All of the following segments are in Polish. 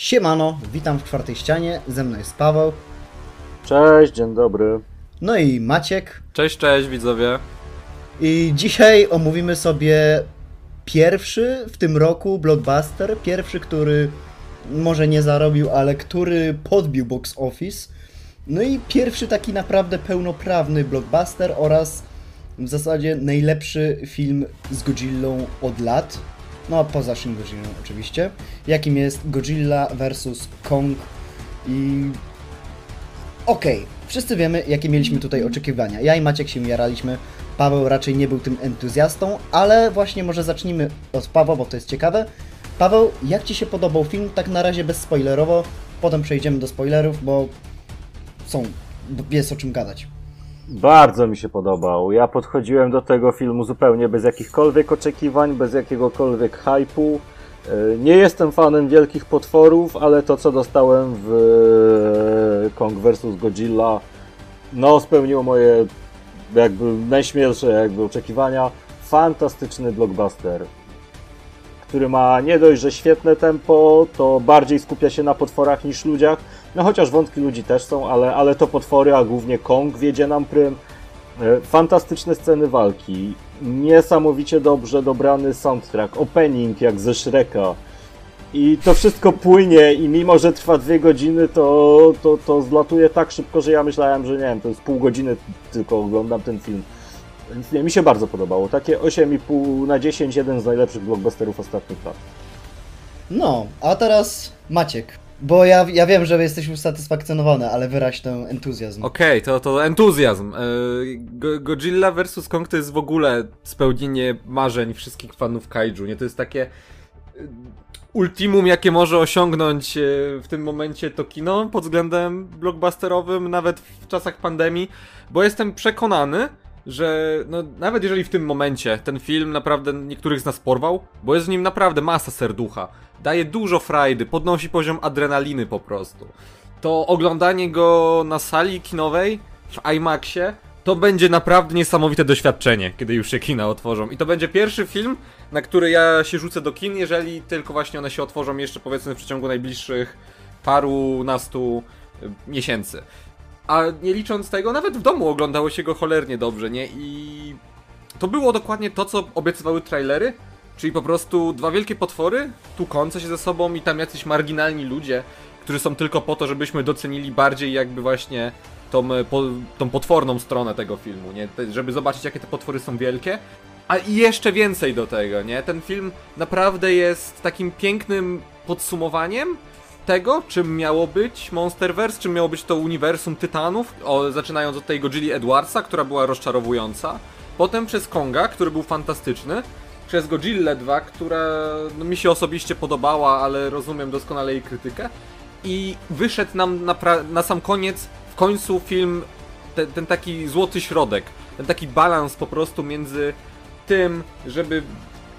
Siemano, witam w czwartej ścianie, ze mną jest Paweł, Cześć, dzień dobry. no i Maciek. Cześć, cześć widzowie. I dzisiaj omówimy sobie pierwszy w tym roku blockbuster, pierwszy, który może nie zarobił, ale który podbił box office. No i pierwszy taki naprawdę pełnoprawny blockbuster oraz w zasadzie najlepszy film z Godzillą od lat. No, poza Shin Godzillą oczywiście. Jakim jest Godzilla vs. Kong i Okej, wszyscy wiemy, jakie mieliśmy tutaj oczekiwania. Ja i Maciek się jaraliśmy. Paweł raczej nie był tym entuzjastą, ale właśnie może zacznijmy od Pawła, bo to jest ciekawe. Paweł, jak Ci się podobał film? Tak na razie bezspoilerowo, potem przejdziemy do spoilerów, bo są, jest o czym gadać. Bardzo mi się podobał. Ja podchodziłem do tego filmu zupełnie bez jakichkolwiek oczekiwań, bez jakiegokolwiek hypu. E, Nie jestem fanem wielkich potworów, ale to co dostałem w e, Kong vs Godzilla, no spełniło moje jakby najśmielsze jakby oczekiwania. Fantastyczny blockbuster, który ma nie dość, że świetne tempo, to bardziej skupia się na potworach niż ludziach. No chociaż wątki ludzi też są, ale, ale to potwory, a głównie Kong wiedzie nam prym. E, Fantastyczne sceny walki, niesamowicie dobrze dobrany soundtrack, opening jak ze Shreka. I to wszystko płynie i mimo, że trwa dwie godziny, to, to, to zlatuje tak szybko, że ja myślałem, że nie wiem, to jest pół godziny tylko oglądam ten film. Więc nie, mi się bardzo podobało. Takie 8,5 na 10, jeden z najlepszych blockbusterów ostatnich lat. No, a teraz Maciek. Bo ja, ja wiem, że jesteś usatysfakcjonowany, ale wyraź ten entuzjazm. Okej, to, to entuzjazm. E, Go- Godzilla vs. Kong to jest w ogóle spełnienie marzeń wszystkich fanów kaiju, nie? To jest takie e, ultimum, jakie może osiągnąć e, w tym momencie to kino pod względem blockbusterowym, nawet w czasach pandemii, bo jestem przekonany, że no, nawet jeżeli w tym momencie ten film naprawdę niektórych z nas porwał, bo jest w nim naprawdę masa serducha, daje dużo frajdy, podnosi poziom adrenaliny po prostu, to oglądanie go na sali kinowej w IMAXie to będzie naprawdę niesamowite doświadczenie, kiedy już się kina otworzą. I to będzie pierwszy film, na który ja się rzucę do kin, jeżeli tylko właśnie one się otworzą jeszcze powiedzmy w przeciągu najbliższych paru nastu y, miesięcy. A nie licząc tego, nawet w domu oglądało się go cholernie dobrze, nie? I to było dokładnie to, co obiecywały trailery, czyli po prostu dwa wielkie potwory, tukące się ze sobą i tam jacyś marginalni ludzie, którzy są tylko po to, żebyśmy docenili bardziej jakby właśnie tą, e, po, tą potworną stronę tego filmu, nie? Te, żeby zobaczyć, jakie te potwory są wielkie. A i jeszcze więcej do tego, nie? Ten film naprawdę jest takim pięknym podsumowaniem tego, czym miało być Monsterverse, czym miało być to uniwersum Tytanów, o, zaczynając od tej Godzilli Edwardsa, która była rozczarowująca, potem przez Konga, który był fantastyczny, przez Godzilla 2, która no, mi się osobiście podobała, ale rozumiem doskonale jej krytykę, i wyszedł nam na, na sam koniec, w końcu film, ten, ten taki złoty środek, ten taki balans po prostu między tym, żeby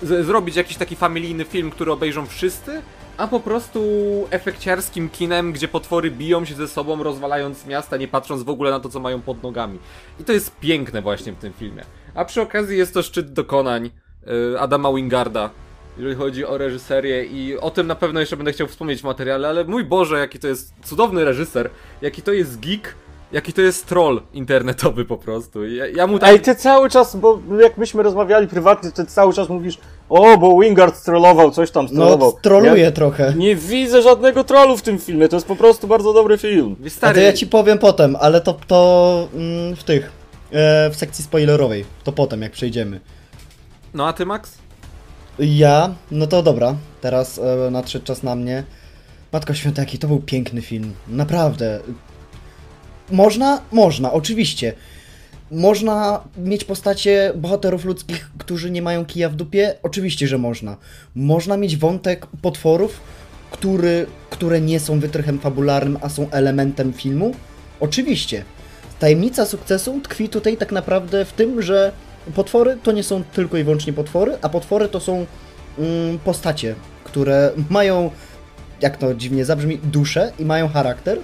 zrobić jakiś taki familijny film, który obejrzą wszyscy, a po prostu efekciarskim kinem, gdzie potwory biją się ze sobą, rozwalając miasta, nie patrząc w ogóle na to, co mają pod nogami. I to jest piękne właśnie w tym filmie. A przy okazji jest to szczyt dokonań y, Adama Wingarda, jeżeli chodzi o reżyserię i o tym na pewno jeszcze będę chciał wspomnieć w materiale, ale mój Boże, jaki to jest cudowny reżyser, jaki to jest geek, jaki to jest troll internetowy po prostu. Ja, ja mu tak... Ej, ty cały czas, bo jak myśmy rozmawiali prywatnie, ty cały czas mówisz, o, bo Wingard strollował, coś tam No, strollował. troluję Ja trochę. nie widzę żadnego trollu w tym filmie, to jest po prostu bardzo dobry film. Wiesz, A stary, to ja ci powiem potem, ale to, to mm, w tych, e, w sekcji spoilerowej, to potem jak przejdziemy. No a ty, Max? Ja, no to dobra, teraz e, nadszedł czas na mnie. Matko Święta, jaki to był piękny film, naprawdę. Można? Można, oczywiście. Można mieć postacie bohaterów ludzkich, którzy nie mają kija w dupie? Oczywiście, że można. Można mieć wątek potworów, który, które nie są wytrychem fabularnym, a są elementem filmu? Oczywiście. Tajemnica sukcesu tkwi tutaj tak naprawdę w tym, że potwory to nie są tylko i wyłącznie potwory, a potwory to są mm, postacie, które mają, jak to dziwnie zabrzmi, duszę i mają charakter.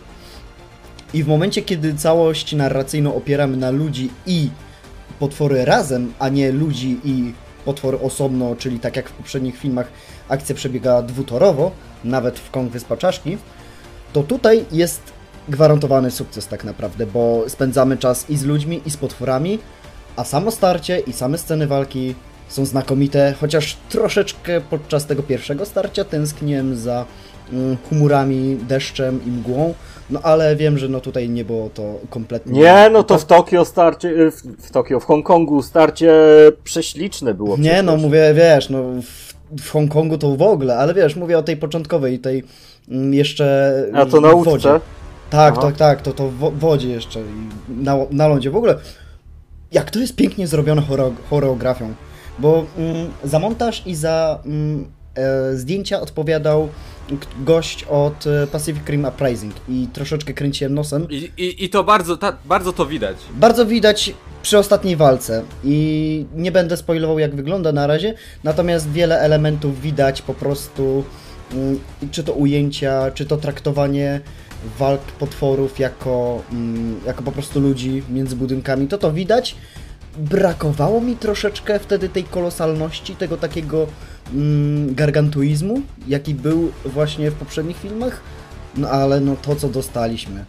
I w momencie, kiedy całość narracyjną opieramy na ludzi i potwory razem, a nie ludzi i potwór osobno, czyli tak jak w poprzednich filmach akcja przebiega dwutorowo, nawet w Kong Wyspa Czaszki, to tutaj jest gwarantowany sukces tak naprawdę, bo spędzamy czas i z ludźmi, i z potworami, a samo starcie i same sceny walki są znakomite, chociaż troszeczkę podczas tego pierwszego starcia tęskniłem za mm, humorami, deszczem i mgłą, no ale wiem, że no tutaj nie było to kompletnie... Nie, no to w Tokio starcie, y, w, w Tokio, w Hongkongu starcie prześliczne było. Nie, no mówię, wiesz, no w, w Hongkongu to w ogóle, ale wiesz, mówię o tej początkowej, tej mm, jeszcze A to na łódce? wodzie. Tak, Aha. tak, tak, to, to w wo- wodzie jeszcze i na, na lądzie. W ogóle, jak to jest pięknie zrobione choreo, choreografią, bo mm, za montaż i za mm, e, zdjęcia odpowiadał gość od e, Pacific Rim Uprising i troszeczkę kręciłem nosem. I, i, i to bardzo, ta, bardzo to widać. Bardzo widać przy ostatniej walce i nie będę spoilował jak wygląda na razie, natomiast wiele elementów widać po prostu, mm, czy to ujęcia, czy to traktowanie walk potworów jako, mm, jako po prostu ludzi między budynkami, to to widać. Brakowało mi troszeczkę wtedy tej kolosalności, tego takiego gargantuizmu, jaki był właśnie w poprzednich filmach, no ale no to co dostaliśmy,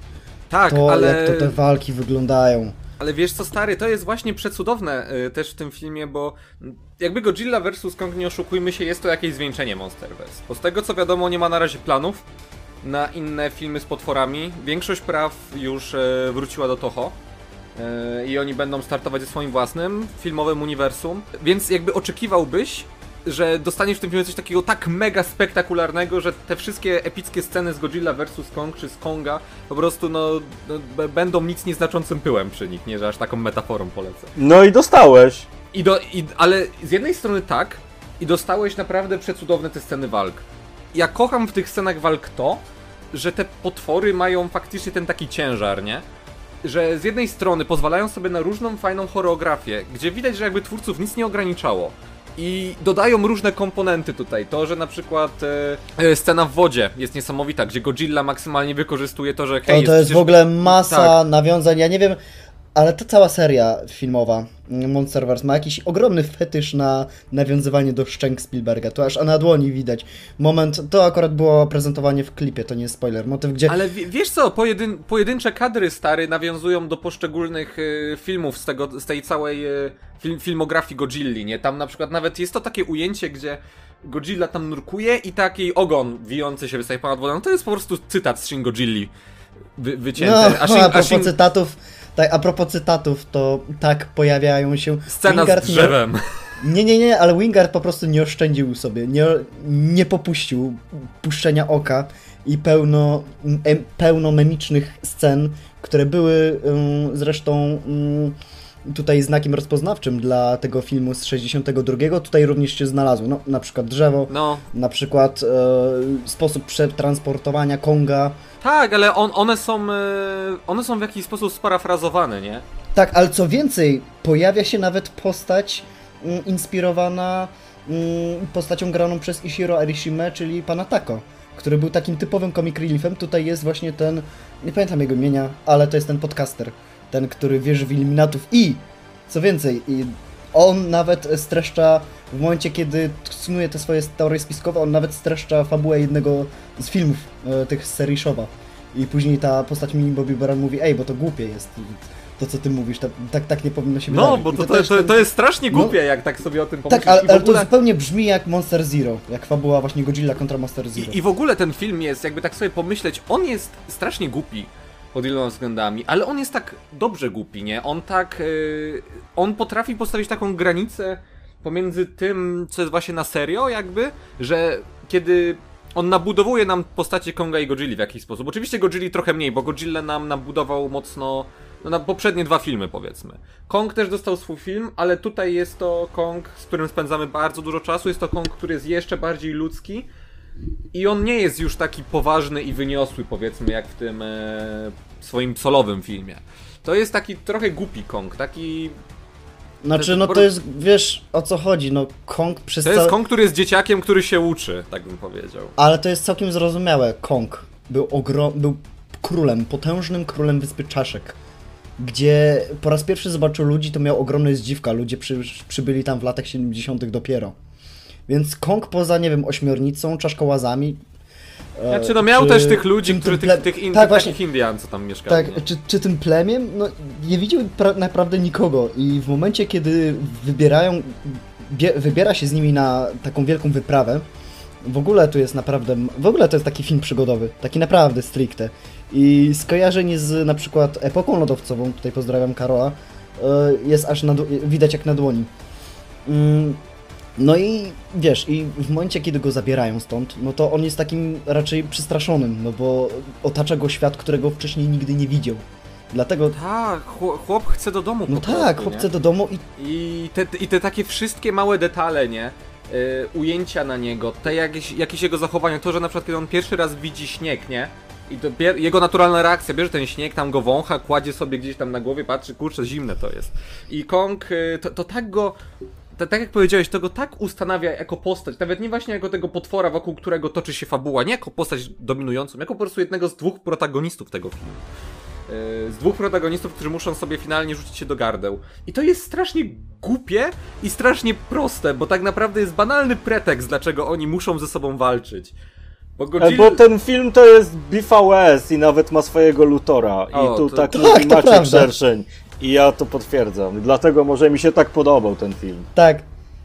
Tak, to ale... jak to te walki wyglądają. Ale wiesz co, stary, to jest właśnie przecudowne y, też w tym filmie, bo mm, jakby Godzilla vs. Kong, nie oszukujmy się, jest to jakieś zwieńczenie Monsterverse. Bo z tego co wiadomo, nie ma na razie planów na inne filmy z potworami. Większość praw już e, wróciła do Toho. e, I oni będą startować ze swoim własnym filmowym uniwersum. Więc jakby oczekiwałbyś, że dostaniesz w tym filmie coś takiego tak mega spektakularnego, że te wszystkie epickie sceny z Godzilla vs. Kong czy z Konga po prostu no, no będą nic nieznaczącym pyłem przy nich, nie że aż taką metaforą polecę. No i dostałeś. I do, i, ale z jednej strony tak, i dostałeś naprawdę przecudowne te sceny walk. Ja kocham w tych scenach walk to, że te potwory mają faktycznie ten taki ciężar, nie? Że z jednej strony pozwalają sobie na różną fajną choreografię, gdzie widać, że jakby twórców nic nie ograniczało. I dodają różne komponenty tutaj. To, że na przykład e, e, scena w wodzie jest niesamowita, gdzie Godzilla maksymalnie wykorzystuje to, że hej, To, to jest przecież- w ogóle masa Tak. nawiązań, ja nie wiem, ale ta cała seria filmowa mm, Monsterverse ma jakiś ogromny fetysz na nawiązywanie do szczęk Spielberga, to aż na dłoni widać. Moment, to akurat było prezentowanie w klipie, to nie jest spoiler, motyw gdzie... Ale wie- wiesz co, pojedyn pojedyncze kadry stary nawiązują do poszczególnych y, filmów z, tego, z tej całej y, film filmografii Godzilli, nie? Tam na przykład nawet jest to takie ujęcie, gdzie Godzilla tam nurkuje i taki ogon wijący się wystaje ponad wodą. No to jest po prostu cytat z Shin Godzilli wy wycięty. No, a a, Shin, a propos Shin, cytatów, tak, a propos cytatów, to tak pojawiają się... scena Wingard z nie- drzewem. Nie, nie, nie, ale Wingard po prostu nie oszczędził sobie, nie, nie popuścił puszczenia oka i pełno, em, pełno memicznych scen, które były ym, zresztą ym, tutaj znakiem rozpoznawczym dla tego filmu z 62, tutaj również się znalazły, no na przykład drzewo, No, na przykład e, sposób przetransportowania Konga, tak, ale on, one są y, one są w jakiś sposób sparafrazowane, nie? Tak, ale co więcej, pojawia się nawet postać mm, inspirowana mm, postacią graną przez Ishiro Arishime, czyli pana Tako, który był takim typowym comic reliefem. Tutaj jest właśnie ten, nie pamiętam jego imienia, ale to jest ten podcaster, ten, który wierzy w Illuminatów i, co więcej, i on nawet streszcza, w momencie kiedy snuje te swoje teorie spiskowe, on nawet streszcza fabułę jednego z filmów e, tych z serii Showa. I później ta postać Mini Bobby Baran mówi, ej, bo to głupie jest. To, co ty mówisz, tak, tak, tak nie powinno się No, wydarzyć. bo I to, to, to, to jest strasznie No. głupie, jak tak sobie o tym pomyślisz. Tak, ale, ale to ogóle- zupełnie brzmi jak Monster Zero, jak fabuła właśnie Godzilla kontra Monster Zero. I, I w ogóle ten film jest, jakby tak sobie pomyśleć, on jest strasznie głupi pod wieloma względami, ale on jest tak dobrze głupi, nie? On tak. Yy, on potrafi postawić taką granicę pomiędzy tym, co jest właśnie na serio, jakby, że kiedy. On nabudowuje nam postacie Konga i Godzilli w jakiś sposób. Oczywiście Godzilli trochę mniej, bo Godzilla nam nabudował mocno no, na poprzednie dwa filmy, powiedzmy. Kong też dostał swój film, ale tutaj jest to Kong, z którym spędzamy bardzo dużo czasu. Jest to Kong, który jest jeszcze bardziej ludzki. I on nie jest już taki poważny i wyniosły, powiedzmy, jak w tym e, swoim solowym filmie. To jest taki trochę głupi Kong, taki. Znaczy, no to jest, wiesz o co chodzi, no Kong przez To jest cały... Kong, który jest dzieciakiem, który się uczy, tak bym powiedział. Ale to jest całkiem zrozumiałe. Kong był ogrom... był królem, potężnym królem Wyspy Czaszek. gdzie po raz pierwszy zobaczył ludzi, to miał ogromne zdziwka. Ludzie przy, przybyli tam w latach 70. dopiero. Więc Kong poza, nie wiem, ośmiornicą, czaszkołazami. e, Znaczy, no miał czy też tych ludzi, tym- którzy tym tych, tych, in, tak, właśnie, Indian, co tam mieszkali. tak, nie? czy, czy tym plemiem? No, nie widział pra- naprawdę nikogo i w momencie, kiedy wybierają, bie, wybiera się z nimi na taką wielką wyprawę, w ogóle to jest naprawdę, w ogóle to jest taki film przygodowy, taki naprawdę stricte. I skojarzenie z na przykład epoką lodowcową, tutaj pozdrawiam Karola, e, jest aż na, widać jak na dłoni. No i wiesz, i w momencie, kiedy go zabierają stąd, no to on jest takim raczej przestraszonym, no bo otacza go świat, którego wcześniej nigdy nie widział. Dlatego, Tak, chłop, chce do domu no tak, chłop nie? chce do domu i I te, I te takie wszystkie małe detale, nie? Y, ujęcia na niego, te jakieś, jakieś jego zachowania, to, że na przykład kiedy on pierwszy raz widzi śnieg, nie? I jego naturalna reakcja, bierze ten śnieg, tam go wącha, kładzie sobie gdzieś tam na głowie, patrzy, kurczę, zimne to jest. I Kong, y, to, to tak go... Tak jak powiedziałeś, to go tak ustanawia jako postać, nawet nie właśnie jako tego potwora, wokół którego toczy się fabuła, nie jako postać dominującą, jako po prostu jednego z dwóch protagonistów tego filmu z dwóch protagonistów, którzy muszą sobie finalnie rzucić się do gardeł. I to jest strasznie głupie i strasznie proste, bo tak naprawdę jest banalny pretekst, dlaczego oni muszą ze sobą walczyć. Bo E, Godzilla... Bo ten film to jest BVS i nawet ma swojego Lutora. I O, tu to- taki Tak, klimacie prawda. szerszeń. I ja to potwierdzam. Dlatego może mi się tak podobał ten film. tak.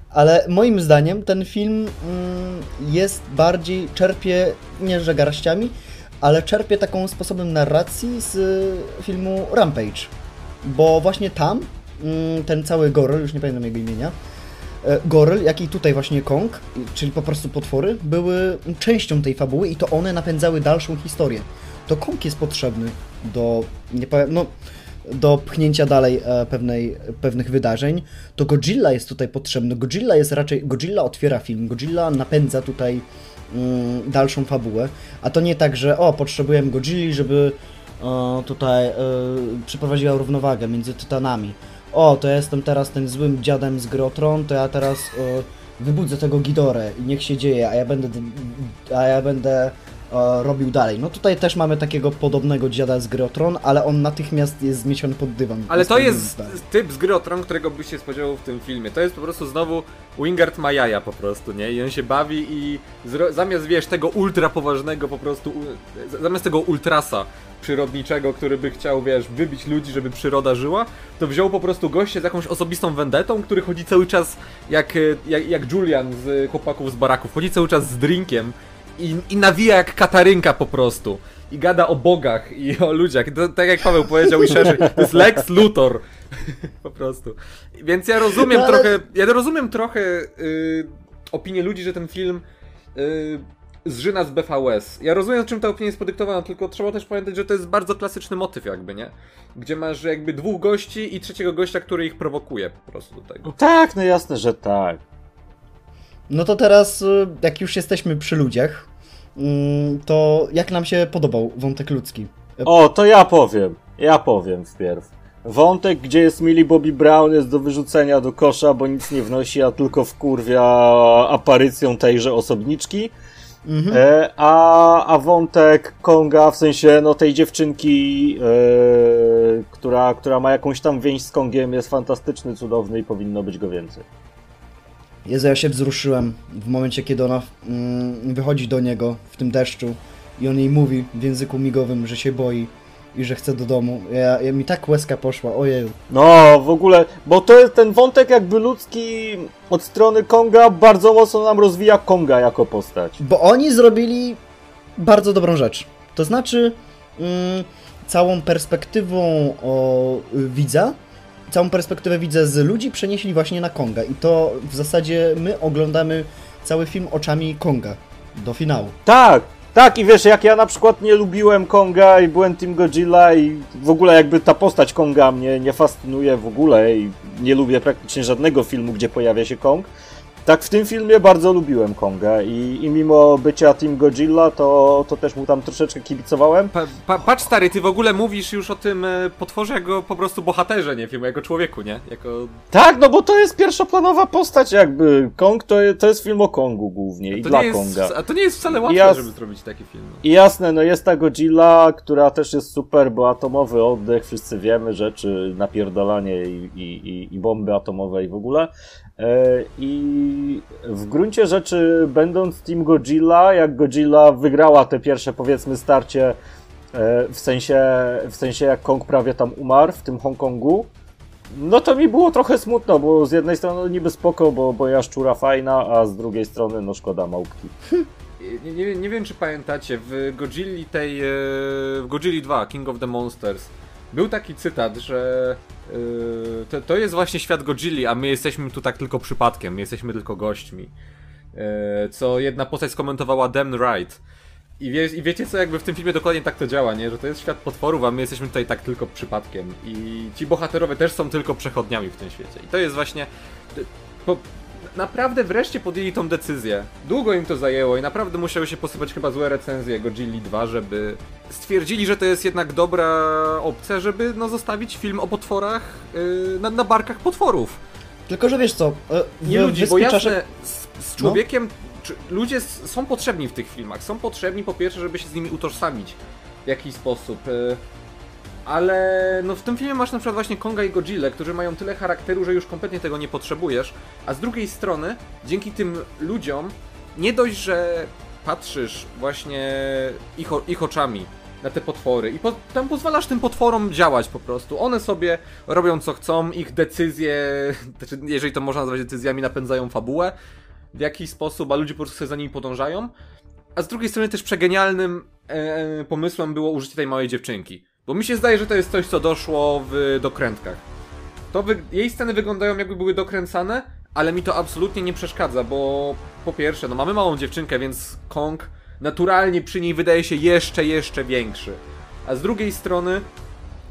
Ale moim zdaniem ten film mm, jest bardziej, czerpie, nie że garściami, ale czerpie taką sposobem narracji z y, filmu Rampage. Bo właśnie tam mm, ten cały goryl, już nie pamiętam jego imienia, e, goryl, jak i tutaj właśnie Kong, czyli po prostu potwory, były częścią tej fabuły i to one napędzały dalszą historię. To Kong jest potrzebny do, nie powiem, no, do pchnięcia dalej e, pewnej, pewnych wydarzeń, to Godzilla jest tutaj potrzebny. Godzilla jest raczej, Godzilla otwiera film, Godzilla napędza tutaj mm, dalszą fabułę, a to nie tak, że o, potrzebujemy Godzilli, żeby e, tutaj e, przeprowadziła równowagę między tytanami. O, to ja jestem teraz tym złym dziadem z gry o Tron, to ja teraz wybudzę tego Gidorę i niech się dzieje, a ja będę, a ja będę robił dalej. No tutaj też mamy takiego podobnego dziada z gry o Tron, ale on natychmiast jest zmieciony pod dywan. Ale to jest typ z gry o Tron, którego byś się spodziewał w tym filmie. To jest po prostu znowu Wingard ma jaja po prostu, nie? I on się bawi i zamiast, wiesz, tego ultra poważnego po prostu, zamiast tego ultrasa przyrodniczego, który by chciał, wiesz, wybić ludzi, żeby przyroda żyła, to wziął po prostu gościa z jakąś osobistą vendetą, który chodzi cały czas jak, e, jak, jak Julian z chłopaków z baraków, chodzi cały czas z drinkiem i, i nawija jak katarynka po prostu. I gada o bogach i o ludziach. To, tak jak Paweł powiedział i szerzej, to jest Lex Luthor. po prostu. Więc ja rozumiem No, ale- trochę, ja rozumiem trochę y, opinię ludzi, że ten film y, zżyna z BVS. Ja rozumiem, czym ta opinia jest podyktowana, tylko trzeba też pamiętać, że to jest bardzo klasyczny motyw jakby, nie? Gdzie masz jakby dwóch gości i trzeciego gościa, który ich prowokuje po prostu do tego. No tak, no jasne, że tak. No to teraz, y, jak już jesteśmy przy ludziach, mm, to jak nam się podobał wątek ludzki? O, to ja powiem. Ja powiem wpierw. Wątek, gdzie jest Millie Bobby Brown jest do wyrzucenia do kosza, bo nic nie wnosi, a tylko wkurwia aparycją tejże osobniczki. Mhm. E, a, a wątek Konga, w sensie no tej dziewczynki, e, która, która ma jakąś tam więź z Kongiem, jest fantastyczny, cudowny i powinno być go więcej. Jezu, ja się wzruszyłem w momencie, kiedy ona mm, wychodzi do niego w tym deszczu i on jej mówi w języku migowym, że się boi i że chce do domu. Ja, ja mi tak łezka poszła, ojej. No, w ogóle, bo to jest ten wątek jakby ludzki od strony Konga bardzo mocno nam rozwija Konga jako postać. Bo oni zrobili bardzo dobrą rzecz. To znaczy, mm, całą perspektywą o, widza, całą perspektywę widza z ludzi przenieśli właśnie na Konga. I to w zasadzie my oglądamy cały film oczami Konga do finału. Tak, tak i wiesz, jak ja na przykład nie lubiłem Konga i byłem Team Godzilla i w ogóle jakby ta postać Konga mnie nie fascynuje w ogóle i nie lubię praktycznie żadnego filmu, gdzie pojawia się Kong, tak w tym filmie bardzo lubiłem Konga i, i mimo bycia Team Godzilla, to, to też mu tam troszeczkę kibicowałem. Pa, pa, patrz stary, ty w ogóle mówisz już o tym e, potworze jako po prostu bohaterze, nie filmu, jako człowieku, nie? Jako... Tak, no bo to jest pierwszoplanowa postać jakby. Kong to, to jest film o Kongu głównie i dla jest, Konga. a to nie jest wcale łatwe, Ja- żeby zrobić taki film. I jasne, no jest ta Godzilla, która też jest super, bo atomowy oddech, wszyscy wiemy rzeczy, napierdalanie i, i, i, i bomby atomowe i w ogóle. E, I w gruncie rzeczy, będąc Team Godzilla, jak Godzilla wygrała te pierwsze, powiedzmy, starcie, e, w sensie, w sensie jak Kong prawie tam umarł w tym Hongkongu, no to mi było trochę smutno, bo z jednej strony niby spoko, bo, bo jaszczura fajna, a z drugiej strony no szkoda małpki. Nie, nie, nie wiem, czy pamiętacie, w Godzilli tej, e, w Godzilli 2, King of the Monsters, był taki cytat, że to, to jest właśnie świat Godzilli, a my jesteśmy tu tak tylko przypadkiem, my jesteśmy tylko gośćmi. E, Co jedna postać skomentowała damn right. I, wie, I wiecie co, jakby w tym filmie dokładnie tak to działa, nie? Że to jest świat potworów, a my jesteśmy tutaj tak tylko przypadkiem. I ci bohaterowie też są tylko przechodniami w tym świecie. I to jest właśnie... Po, naprawdę wreszcie podjęli tą decyzję. Długo im to zajęło i naprawdę musiały się posypać chyba złe recenzje Godzilli 2, żeby stwierdzili, że to jest jednak dobra opcja, żeby no, zostawić film o potworach yy, na, na barkach potworów. Tylko, że wiesz co, w Nie ludzi, bo jasne, Czaszek... z, No. z człowiekiem, czy, ludzie są potrzebni w tych filmach. Są potrzebni po pierwsze, żeby się z nimi utożsamić w jakiś sposób. y, Ale no w tym filmie masz na przykład właśnie Konga i Godzilla, którzy mają tyle charakteru, że już kompletnie tego nie potrzebujesz. A z drugiej strony, dzięki tym ludziom, nie dość, że patrzysz właśnie ich, ich oczami na te potwory i po, tam pozwalasz tym potworom działać po prostu. One sobie robią co chcą, ich decyzje, znaczy, jeżeli to można nazwać decyzjami, napędzają fabułę w jakiś sposób, a ludzie po prostu sobie za nimi podążają. A z drugiej strony też przegenialnym e, pomysłem było użycie tej małej dziewczynki. Bo mi się zdaje, że to jest coś, co doszło w dokrętkach. To jej sceny wyglądają jakby były dokręcane, ale mi to absolutnie nie przeszkadza, bo po pierwsze, no mamy małą dziewczynkę, więc Kong naturalnie przy niej wydaje się jeszcze, jeszcze większy. A z drugiej strony,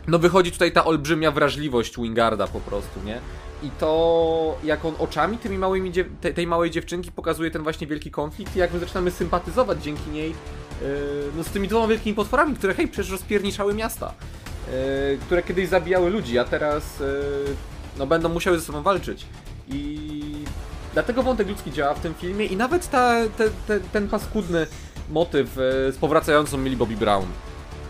no wychodzi tutaj ta olbrzymia wrażliwość Wingarda po prostu, nie? I to, jak on oczami tymi małymi tej małej dziewczynki pokazuje ten właśnie wielki konflikt i jak my zaczynamy sympatyzować dzięki niej no z tymi dwoma wielkimi potworami, które hej, przecież rozpierniczały miasta. Yy, które kiedyś zabijały ludzi, a teraz yy, no będą musiały ze sobą walczyć. I dlatego wątek ludzki działa w tym filmie i nawet ta, te, te, ten paskudny motyw z powracającą Millie Bobby Brown.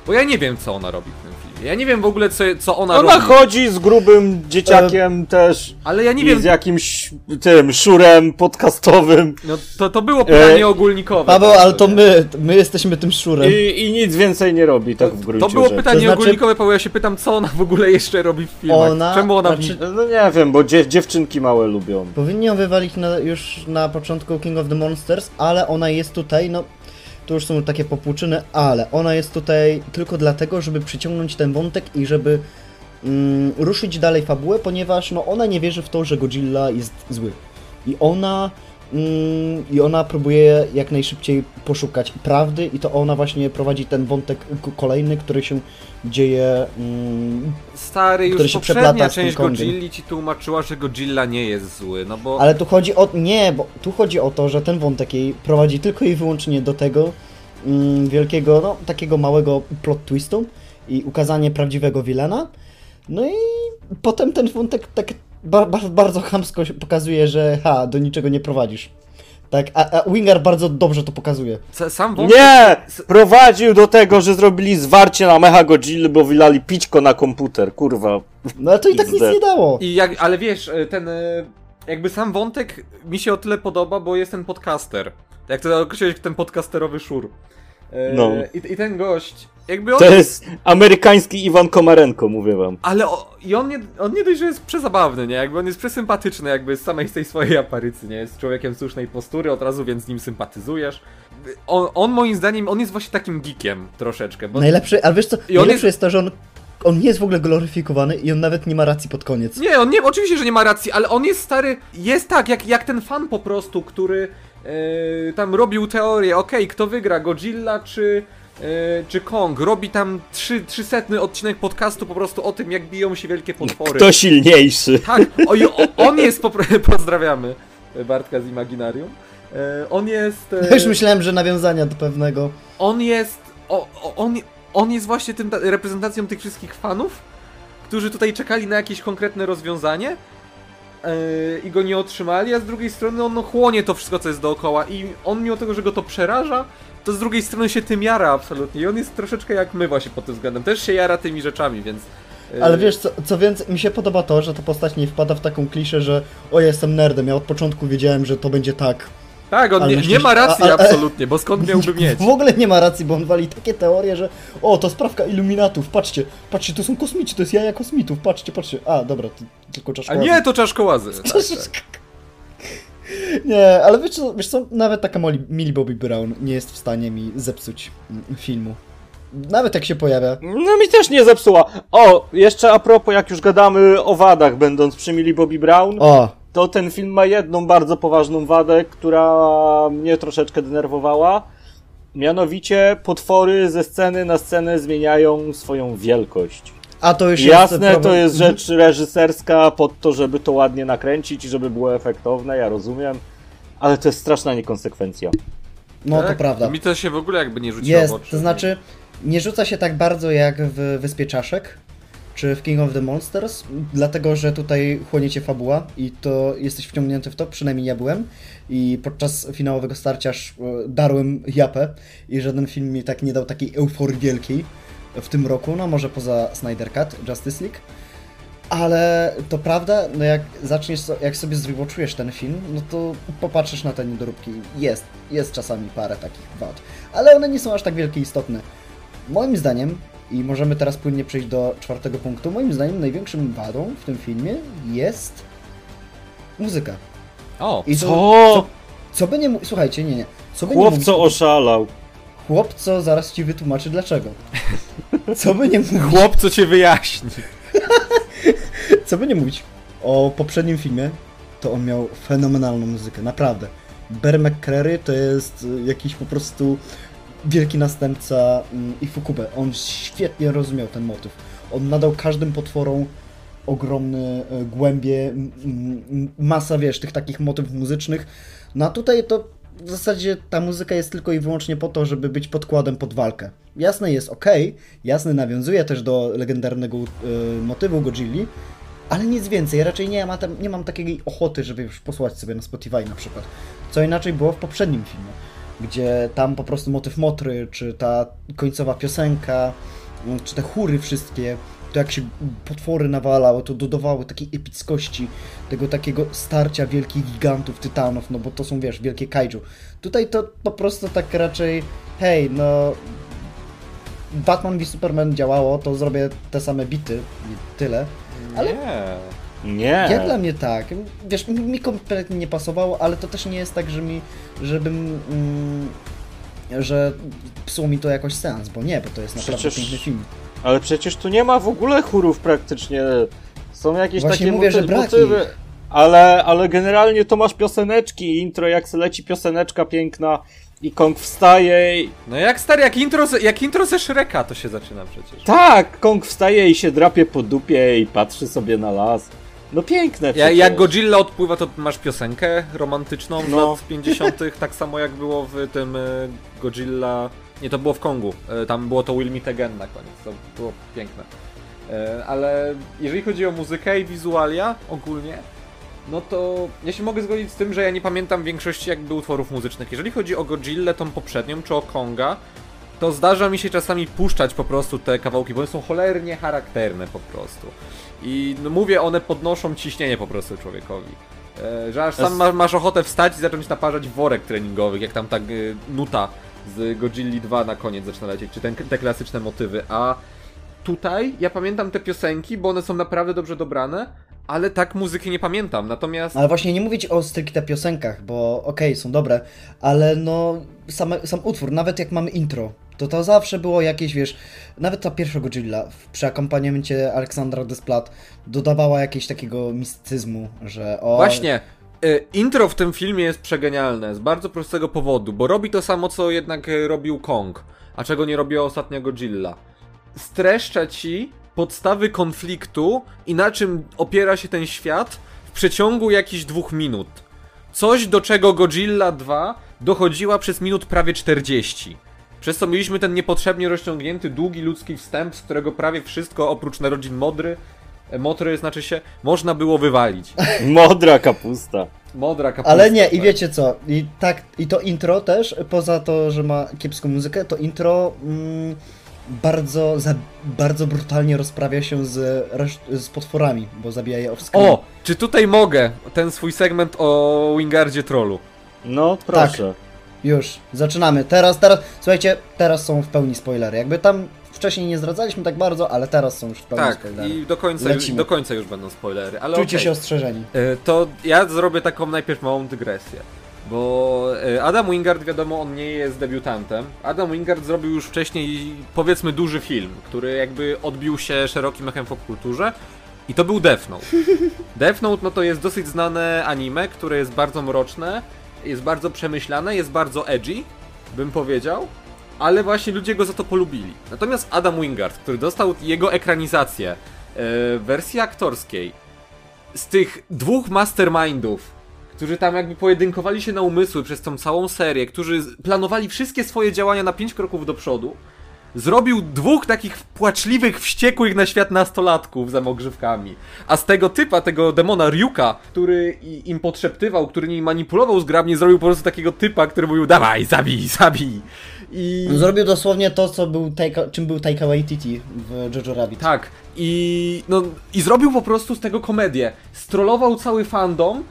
Bo ja nie wiem, co ona robi w tym. Ja nie wiem w ogóle, co, co ona, Ona robi. chodzi z grubym dzieciakiem też. Ale ja nie I wiem, z jakimś tym szurem podcastowym. no to, to było pytanie E, ogólnikowe. Paweł, tak, ale to my, my jesteśmy tym szczurem. I, I nic więcej nie robi, tak w gruncie To było rzeczy. pytanie To znaczy- ogólnikowe, Paweł, ja się pytam, co ona w ogóle jeszcze robi w filmach? Ona- Czemu ona... znaczy- No nie wiem, bo dzie dziewczynki małe lubią. Powinni ją wywalić na, już na początku King of the Monsters, ale ona jest tutaj, no to już są takie popłuczyny, ale ona jest tutaj tylko dlatego, żeby przyciągnąć ten wątek i żeby mm, ruszyć dalej fabułę, ponieważ no ona nie wierzy w to, że Godzilla jest zły. I ona i ona próbuje jak najszybciej poszukać prawdy i to ona właśnie prowadzi ten wątek kolejny, który się dzieje mm, Stary, który już się poprzednia przeplata z część. Godzilli ci tłumaczyła, że Godzilla nie jest zły, no bo... Ale tu chodzi o. Nie, bo tu chodzi o to, że ten wątek jej prowadzi tylko i wyłącznie do tego mm, wielkiego, no takiego małego plot twistu i ukazanie prawdziwego wilena. No i potem ten wątek tak ba, ba, bardzo chamsko się pokazuje, że ha, do niczego nie prowadzisz. Tak, a, a Winger bardzo dobrze to pokazuje. Sa- Sam wątek... Nie! Prowadził do tego, że zrobili zwarcie na Mecha Godzilla, bo wylali pićko na komputer, kurwa. No ale to i tak nic nie dało. I jak, ale wiesz, e, ten... e, Jakby sam wątek mi się o tyle podoba, bo jest ten podcaster. Jak to określiłeś, ten podcasterowy szur. E, No. I, I ten gość, jakby on... To jest amerykański Iwan Komarenko, mówię wam. Ale o, i on nie, on nie dość, że jest przezabawny, nie? Jakby on jest przesympatyczny, jakby z samej z tej swojej aparycji, nie? Jest człowiekiem słusznej postury, od razu więc z nim sympatyzujesz. On, on moim zdaniem, on jest właśnie takim geekiem troszeczkę, bo... Najlepszy, ale wiesz co, I on najlepsze jest- jest to, że on, on nie jest w ogóle gloryfikowany i on nawet nie ma racji pod koniec. Nie, on nie, oczywiście, że nie ma racji, ale on jest stary, jest tak, jak, jak ten fan po prostu, który e, tam robił teorię, okej, kto wygra, Godzilla czy, czy Kong, robi tam trzy, trzysetny odcinek podcastu po prostu o tym, jak biją się wielkie potwory. Kto silniejszy? Tak, o, o, on jest, po, pozdrawiamy. Bartka z Imaginarium. E, on jest... e, Już myślałem, że nawiązania do pewnego. on jest. O, on, on jest właśnie tym ta- reprezentacją tych wszystkich fanów, którzy tutaj czekali na jakieś konkretne rozwiązanie i go nie otrzymali, a z drugiej strony on chłonie to wszystko, co jest dookoła i on mimo tego, że go to przeraża, to z drugiej strony się tym jara absolutnie i on jest troszeczkę jak my właśnie pod tym względem. Też się jara tymi rzeczami, więc... yy, Ale wiesz, co, co więcej, mi się podoba to, że ta postać nie wpada w taką kliszę, że o, ja jestem nerdem, ja od początku wiedziałem, że to będzie tak. Tak, on nie, nie ma racji a- a- absolutnie, bo skąd miałby mieć? W ogóle nie ma racji, bo on wali takie teorie, że o, to sprawka iluminatów, patrzcie, patrzcie, to są kosmici, to jest jaja kosmitów, patrzcie, patrzcie. A, dobra, to tylko A czaszka. nie, to czaszkołazy. Tak, tak. Nie, ale wiesz co, wiesz co, nawet taka Millie Bobby Brown nie jest w stanie mi zepsuć mm, filmu. Nawet jak się pojawia. No mi też nie zepsuła. O, jeszcze a propos, jak już gadamy o wadach, będąc przy Millie Bobby Brown, O, to ten film ma jedną bardzo poważną wadę, która mnie troszeczkę denerwowała. Mianowicie potwory ze sceny na scenę zmieniają swoją wielkość. A to już jest Jasne, problem- to jest rzecz reżyserska pod to, żeby to ładnie nakręcić i żeby było efektowne, ja rozumiem. Ale to jest straszna niekonsekwencja. No to Tak? prawda. Mi to się w ogóle jakby nie rzuciło w Jest, oczy. to znaczy nie rzuca się tak bardzo jak w Wyspie Czaszek czy w King of the Monsters, dlatego że tutaj chłoniecie fabuła i to jesteś wciągnięty w to, przynajmniej ja byłem i podczas finałowego starcia e, darłem japę i żaden film mi tak nie dał takiej euforii wielkiej w tym roku, no może poza Snyder Cut, Justice League. Ale to prawda, no jak zaczniesz, jak sobie zrewatchujesz ten film, no to popatrzysz na te niedoróbki. Jest, jest czasami parę takich wad, ale one nie są aż tak wielkie istotne. Moim zdaniem, i możemy teraz płynnie przejść do czwartego punktu, moim zdaniem największym wadą w tym filmie jest muzyka. O, I to- Co? Co, co by nie Słuchajcie, nie, nie. Co by nie Chłop mówić, oszalał. Chłop, co zaraz ci wytłumaczy dlaczego. Co by nie mówić, chłop, co cię wyjaśni. co by nie mówić o poprzednim filmie, to on miał fenomenalną muzykę, naprawdę. Bear McCreary to jest y, jakiś po prostu wielki następca mm, i Fukube. On świetnie rozumiał ten motyw. On nadał każdym potworom ogromne e, głębie, masa, wiesz, tych takich motywów muzycznych. No a tutaj to w zasadzie ta muzyka jest tylko i wyłącznie po to, żeby być podkładem pod walkę. Jasne jest ok, jasne nawiązuje też do legendarnego y, motywu Godzilli, ale nic więcej. Raczej nie mam, tam, nie mam takiej ochoty, żeby już posłuchać sobie na Spotify na przykład. Co inaczej było w poprzednim filmie, gdzie tam po prostu motyw motry, czy ta końcowa piosenka, czy te chóry wszystkie, to jak się potwory nawalały, to dodawały takiej epickości, tego takiego starcia wielkich gigantów, tytanów, no bo to są, wiesz, wielkie kaiju. Tutaj to po prostu tak raczej, hej, no... Batman v Superman działało, to zrobię te same bity i tyle. Ale- Nie. Nie. Jak dla mnie tak. Wiesz, mi kompletnie nie pasowało, ale to też nie jest tak, że mi, żebym, mm, że psuło mi to jakoś sens, bo nie, bo to jest naprawdę Przecież- piękny film. Ale przecież tu nie ma w ogóle chórów praktycznie. Są jakieś Właśnie takie mówię, moty- że brak motywy. Ale, ale generalnie to masz pioseneczki, intro, jak se leci pioseneczka piękna i Kong wstaje i... No jak stary, jak intro, ze- jak intro ze Shreka to się zaczyna przecież. Tak, Kong wstaje i się drapie po dupie i patrzy sobie na las. No piękne Ja, przecież. jak Godzilla odpływa, to masz piosenkę romantyczną z No. lat 50., tak samo jak było w tym e, Godzilla. Nie, to było w Kongu. E, Tam było to Will Meet Again na koniec. To było piękne. E, Ale jeżeli chodzi o muzykę i wizualia ogólnie, no to ja się mogę zgodzić z tym, że ja nie pamiętam większości jakby utworów muzycznych. Jeżeli chodzi o Godzillę, tą poprzednią, czy o Konga, to zdarza mi się czasami puszczać po prostu te kawałki, bo one są cholernie charakterne po prostu. I no mówię, one podnoszą ciśnienie po prostu człowiekowi. E, że aż sam masz ochotę wstać i zacząć naparzać worek treningowych, jak tam ta nuta z Godzilli 2 na koniec zaczyna lecieć, czy ten, te klasyczne motywy. A tutaj ja pamiętam te piosenki, bo one są naprawdę dobrze dobrane, ale tak muzyki nie pamiętam. Natomiast Ale właśnie nie mówić o stricte piosenkach, bo okej, są dobre, ale no same, sam utwór, nawet jak mamy intro, to to zawsze było jakieś, wiesz, nawet ta pierwsza Godzilla przy akompaniamencie Aleksandra Desplat dodawała jakiegoś takiego mistycyzmu, że o... Właśnie, intro w tym filmie jest przegenialne z bardzo prostego powodu, bo robi to samo, co jednak y, robił Kong, a czego nie robiła ostatnia Godzilla. Streszcza ci podstawy konfliktu i na czym opiera się ten świat w przeciągu jakichś dwóch minut. Coś, do czego Godzilla 2 dochodziła przez minut prawie 40. Przez co mieliśmy ten niepotrzebnie rozciągnięty, długi ludzki wstęp, z którego prawie wszystko oprócz narodzin Modry, e, Motry znaczy się, można było wywalić. Modra kapusta. Modra kapusta. Ale nie, i tak. wiecie co, i tak, i to intro też, poza to, że ma kiepską muzykę, to intro mm, bardzo, za, bardzo brutalnie rozprawia się z, z potworami, bo zabija je off-screen. O! Czy tutaj mogę ten swój segment o Wingardzie Trollu? No, proszę. Już, zaczynamy. Teraz, teraz, słuchajcie, teraz są w pełni spoilery. Jakby tam wcześniej nie zdradzaliśmy tak bardzo, ale teraz są już w pełni Tak, spoilery. i do końca, Lecimy. do końca już będą spoilery, ale Czujcie okej. się ostrzeżeni. E, To ja zrobię taką najpierw małą dygresję. Bo e, Adam Wingard, wiadomo, on nie jest debiutantem. Adam Wingard zrobił już wcześniej, powiedzmy, duży film, który jakby odbił się szerokim echem w popkulturze. I to był Death Note. Death Note, no to jest dosyć znane anime, które jest bardzo mroczne, jest bardzo przemyślane, jest bardzo edgy, bym powiedział. Ale właśnie ludzie go za to polubili. Natomiast Adam Wingard, który dostał jego ekranizację e, w wersji aktorskiej, z tych dwóch mastermindów, którzy tam jakby pojedynkowali się na umysły przez tą całą serię, którzy planowali wszystkie swoje działania na pięć kroków do przodu, zrobił dwóch takich płaczliwych, wściekłych na świat nastolatków za ogrzewkami. A z tego typa, tego demona Ryuka, który im podszeptywał, który nimi manipulował zgrabnie, zrobił po prostu takiego typa, który mówił dawaj, zabij, zabij. I... Zrobił dosłownie to, co był Taika, czym był Taika Waititi w Jojo Rabbit. Tak. I, no, I zrobił po prostu z tego komedię. Strollował cały fandom,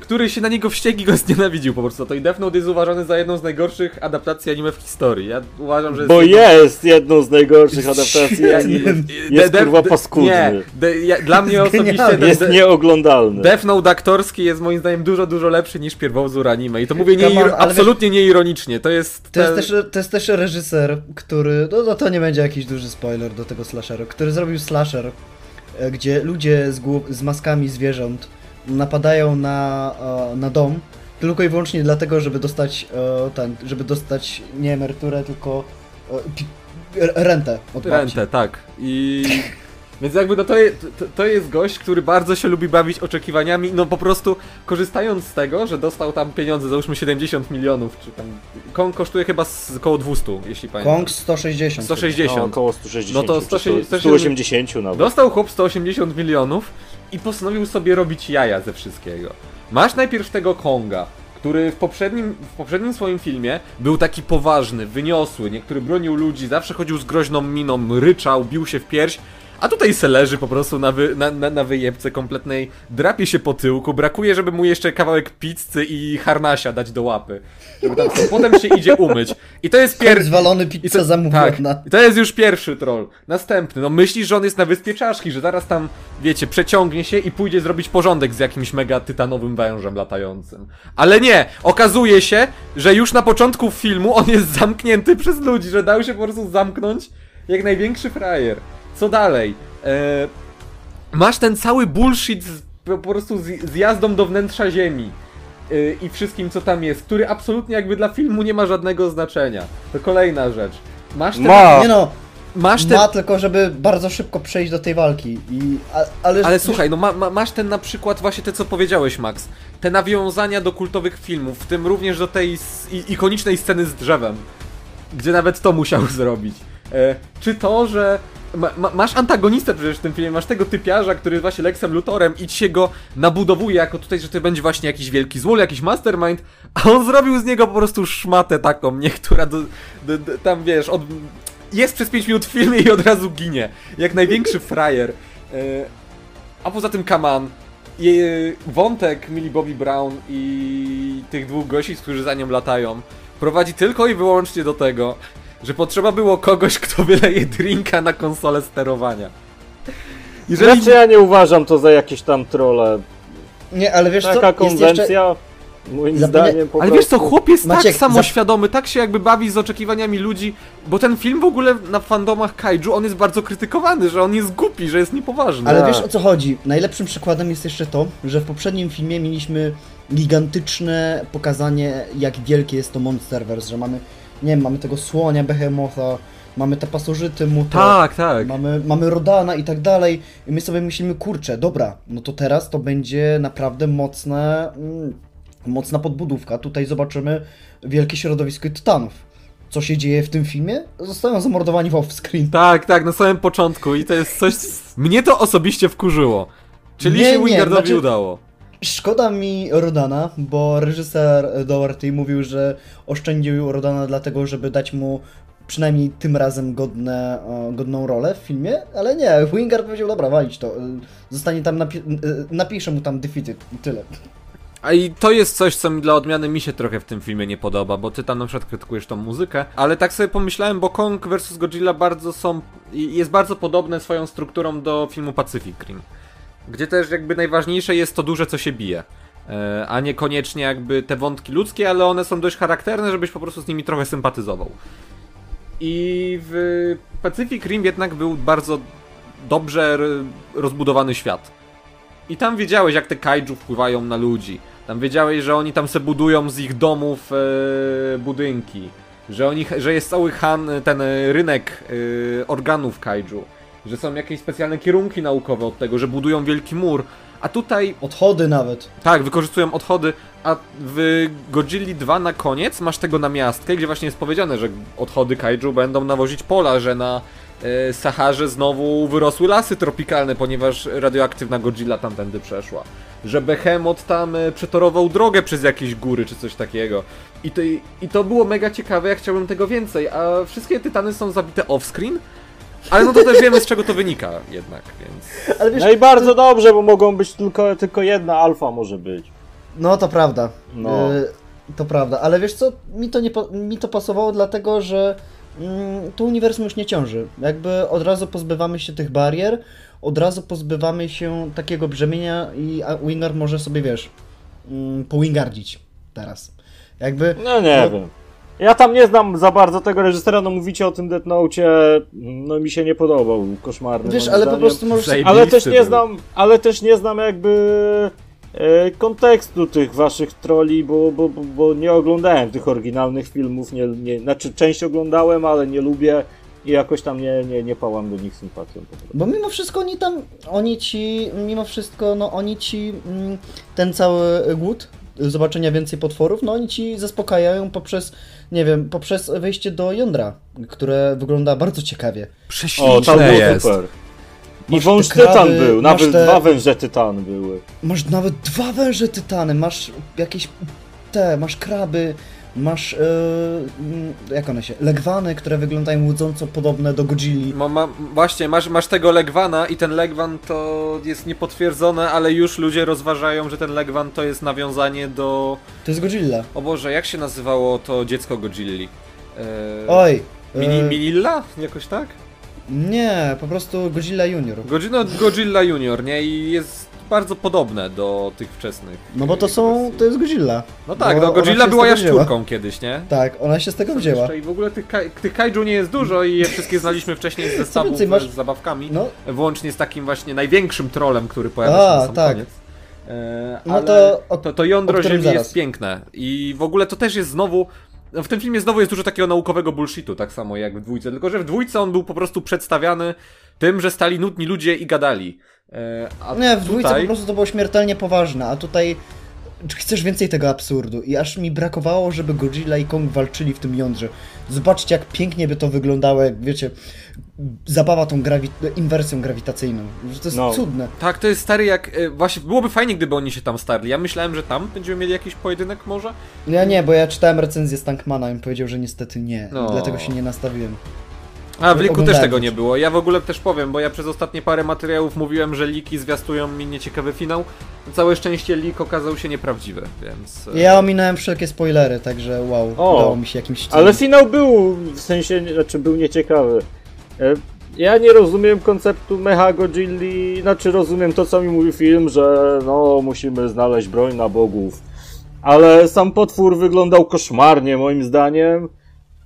który się na niego wściekł i go znienawidził po prostu. To i Death Note jest uważany za jedną z najgorszych adaptacji anime w historii. Ja uważam, że jest... Bo jedną- jest jedną z najgorszych adaptacji anime. Jest de- kurwa paskudny. Nie, de, ja, dla mnie osobiście de, Jest nieoglądalny. Death Note aktorski jest moim zdaniem dużo, dużo lepszy niż pierwowzór anime. I to mówię nie, Come on, absolutnie nieironicznie. To jest... To jest, ten- też, to jest też reżyser, który, no, no to nie będzie jakiś duży spoiler do tego slasheru, który zrobił slasher, e, gdzie ludzie z, głow, z maskami zwierząt napadają na, e, na dom tylko i wyłącznie dlatego, żeby dostać e, ten, żeby dostać nie emeryturę, tylko e, rentę od babci. Rentę, tak. I... Więc jakby no to, je, to, to jest gość, który bardzo się lubi bawić oczekiwaniami, no po prostu korzystając z tego, że dostał tam pieniądze, załóżmy 70 milionów, czy tam... Kong kosztuje chyba z około 200, jeśli pamiętam. Kong 160. 160. No, około 160. No to czy 160 180 nawet. Dostał chłop 180 milionów i postanowił sobie robić jaja ze wszystkiego. Masz najpierw tego Konga, który w poprzednim, w poprzednim swoim filmie był taki poważny, wyniosły, niektóry bronił ludzi, zawsze chodził z groźną miną, ryczał, bił się w pierś. A tutaj se leży po prostu na, wy, na, na, na wyjebce kompletnej, drapie się po tyłku, brakuje, żeby mu jeszcze kawałek pizzy i harnasia dać do łapy. Żeby tam, potem się idzie umyć. I to jest Pier... pierwszy... Zwalony pizza to, zamówiona. tak, i to jest już pierwszy troll. Następny, no myślisz, że on jest na wyspie czaszki, że zaraz tam, wiecie, przeciągnie się i pójdzie zrobić porządek z jakimś mega tytanowym wężem latającym. Ale nie! Okazuje się, że już na początku filmu on jest zamknięty przez ludzi, że dał się po prostu zamknąć jak największy frajer. Co dalej? E, masz ten cały bullshit z, po prostu z, z jazdą do wnętrza ziemi. y, I wszystkim co tam jest, który absolutnie jakby dla filmu nie ma żadnego znaczenia. To kolejna rzecz. Masz ten, Ma! Nie no, masz ten, ma tylko, żeby bardzo szybko przejść do tej walki. I, a, ale, Ale słuchaj, no ma, ma, masz ten na przykład właśnie te co powiedziałeś, Max. Te nawiązania do kultowych filmów, w tym również do tej ikonicznej sceny z drzewem, gdzie nawet to musiał zrobić. E, czy to, że ma, ma, masz antagonistę przecież w tym filmie, masz tego typiarza, który jest właśnie Lexem Lutorem i ci się go nabudowuje jako tutaj, że to będzie właśnie jakiś wielki złol, jakiś mastermind, a on zrobił z niego po prostu szmatę taką, niektóra do, do, do, tam wiesz, od, jest przez 5 minut w filmie i od razu ginie. Jak największy frajer. E, a poza tym Kaman, wątek Millie Bobby Brown i tych dwóch gości, którzy za nią latają, prowadzi tylko i wyłącznie do tego, że potrzeba było kogoś, kto wyleje drinka na konsolę sterowania. Jeżeli... Znaczy ja nie uważam to za jakieś tam trole. Nie, ale wiesz Taka co? Jest konwencja, jeszcze... moim zdaniem po Ale prostu... wiesz co, chłop jest Maciek, tak samoświadomy, tak się jakby bawi z oczekiwaniami ludzi, bo ten film w ogóle na fandomach kaiju, on jest bardzo krytykowany, że on jest głupi, że jest niepoważny. Ale Tak. wiesz o co chodzi? Najlepszym przykładem jest jeszcze to, że w poprzednim filmie mieliśmy gigantyczne pokazanie, jak wielkie jest to Monsterverse, że mamy, nie wiem, mamy tego słonia, behemotha, mamy te pasożyty, muto, Tak, tak. mamy, mamy Rodana i tak dalej. I my sobie myślimy, kurczę, dobra, no to teraz to będzie naprawdę mocne, mm, mocna podbudówka. Tutaj zobaczymy wielkie środowisko tytanów. Co się dzieje w tym filmie? Zostają zamordowani w off-screen. Tak, tak, na samym początku i to jest coś... Mnie to osobiście wkurzyło. Czyli Nie, się nie, Wingardowi znaczy- udało. Szkoda mi Rodana, bo reżyser Doherty mówił, że oszczędził Rodana dlatego, żeby dać mu przynajmniej tym razem godne, godną rolę w filmie, ale nie, Wingard powiedział, dobra, walić to, y, zostanie tam, napi- y, napiszę mu tam defeated i tyle. A i to jest coś, co dla odmiany mi się trochę w tym filmie nie podoba, bo ty tam na przykład krytykujesz tą muzykę, ale tak sobie pomyślałem, bo Kong vs Godzilla bardzo są, jest bardzo podobne swoją strukturą do filmu Pacific Rim, gdzie też jakby najważniejsze jest to duże, co się bije. E, A niekoniecznie jakby te wątki ludzkie, ale one są dość charakterne, żebyś po prostu z nimi trochę sympatyzował. I w Pacific Rim jednak był bardzo dobrze rozbudowany świat. I tam wiedziałeś, jak te kaiju wpływają na ludzi. Tam wiedziałeś, że oni tam se budują z ich domów e, budynki. Że, oni, że jest cały han, ten e, rynek e, organów kaiju. Że są jakieś specjalne kierunki naukowe od tego, że budują wielki mur. A tutaj Odchody nawet. tak, wykorzystują odchody, a w Godzilli 2 na koniec masz tego namiastkę, gdzie właśnie jest powiedziane, że odchody kaiju będą nawozić pola, że na e, Saharze znowu wyrosły lasy tropikalne, ponieważ radioaktywna Godzilla tamtędy przeszła. Że Behemoth tam e, przetorował drogę przez jakieś góry czy coś takiego. I to, I to było mega ciekawe, ja chciałbym tego więcej, a wszystkie tytany są zabite off-screen. Ale no to też wiemy z czego to wynika jednak, więc... Ale wiesz, No i bardzo dobrze, bo mogą być tylko, tylko jedna alfa może być. No to prawda. No. Y, to prawda, ale wiesz co, mi to, nie mi to pasowało dlatego, że mm, to uniwersum już nie ciąży. Jakby od razu pozbywamy się tych barier, od razu pozbywamy się takiego brzemienia i a Wingard może sobie, wiesz, mm, powingardzić teraz. Jakby... No nie wiem. Ja tam nie znam za bardzo tego reżysera, no mówicie o tym Death Note, no mi się nie podobał, koszmarny. Wiesz, ale po zdaniem. prostu możesz... Zajebisty Ale też nie był. znam, ale też nie znam jakby e, kontekstu tych waszych troli, bo, bo, bo, bo nie oglądałem tych oryginalnych filmów, nie, nie, znaczy część oglądałem, ale nie lubię i jakoś tam nie, nie, nie pałam do nich sympatią. po. Bo mimo wszystko oni tam, oni ci, mimo wszystko, no oni ci mm, ten cały głód zobaczenia więcej potworów, no oni ci zaspokajają poprzez, nie wiem, poprzez wejście do jądra, które wygląda bardzo ciekawie. O, tam Prześliczne było jest. super. I wąż kraby, tytan był, nawet te- dwa węże tytan były. Masz nawet dwa węże tytany, masz jakieś te, masz kraby, masz, mm, jak one się, legwany, które wyglądają łudząco podobne do Godzilli. Ma, ma, właśnie, masz, masz tego Legwana i ten Legwan to jest niepotwierdzone, ale już ludzie rozważają, że ten Legwan to jest nawiązanie do... To jest Godzilla. O Boże, jak się nazywało to dziecko Godzilli? Eee, Oj. Mini, e, Minilla? Jakoś tak? nie, po prostu Godzilla Junior. Godzilla, Godzilla Junior, nie? I jest bardzo podobne do tych wczesnych. No bo to są, to jest Godzilla. No tak, no ona Godzilla była jaszczurką kiedyś, nie? Tak, ona się z tego wzięła. I w ogóle tych, kai- tych kaiju nie jest dużo i je wszystkie znaliśmy wcześniej z zestawów więcej, masz- z zabawkami. No, Włącznie z takim właśnie największym trolem, który pojawia się A, na sam tak. koniec. E, No ale to o- to, to jądro Ziemi zaraz. jest piękne. I w ogóle to też jest znowu. No W tym filmie znowu jest dużo takiego naukowego bullshitu, tak samo jak w dwójce. Tylko, że w dwójce on był po prostu przedstawiany tym, że stali nudni ludzie i gadali. E, a nie, w dwójce tutaj... po prostu to było śmiertelnie poważne, a tutaj chcesz więcej tego absurdu i aż mi brakowało, żeby Godzilla i Kong walczyli w tym jądrze. Zobaczcie, jak pięknie by to wyglądało, jak wiecie, zabawa tą grawi inwersją grawitacyjną. Że to jest No. cudne. Tak, to jest stary jak. e, Właśnie byłoby fajnie, gdyby oni się tam starli. Ja myślałem, że tam będziemy mieli jakiś pojedynek może. Ja nie, bo ja czytałem recenzję Stankmana i on powiedział, że niestety nie. No. Dlatego się nie nastawiłem. A w liku też tego nie było. Ja w ogóle też powiem, bo ja przez ostatnie parę materiałów mówiłem, że liki zwiastują mi nieciekawy finał. Całe szczęście lik okazał się nieprawdziwy, więc. e, Ja ominąłem wszelkie spoilery, także wow, O, udało mi się jakimś. Ale finał był, w sensie, znaczy był nieciekawy. E, Ja nie rozumiem konceptu Mecha Godzilli, znaczy rozumiem to, co mi mówi film, że no, musimy znaleźć broń na bogów. Ale sam potwór wyglądał koszmarnie, moim zdaniem.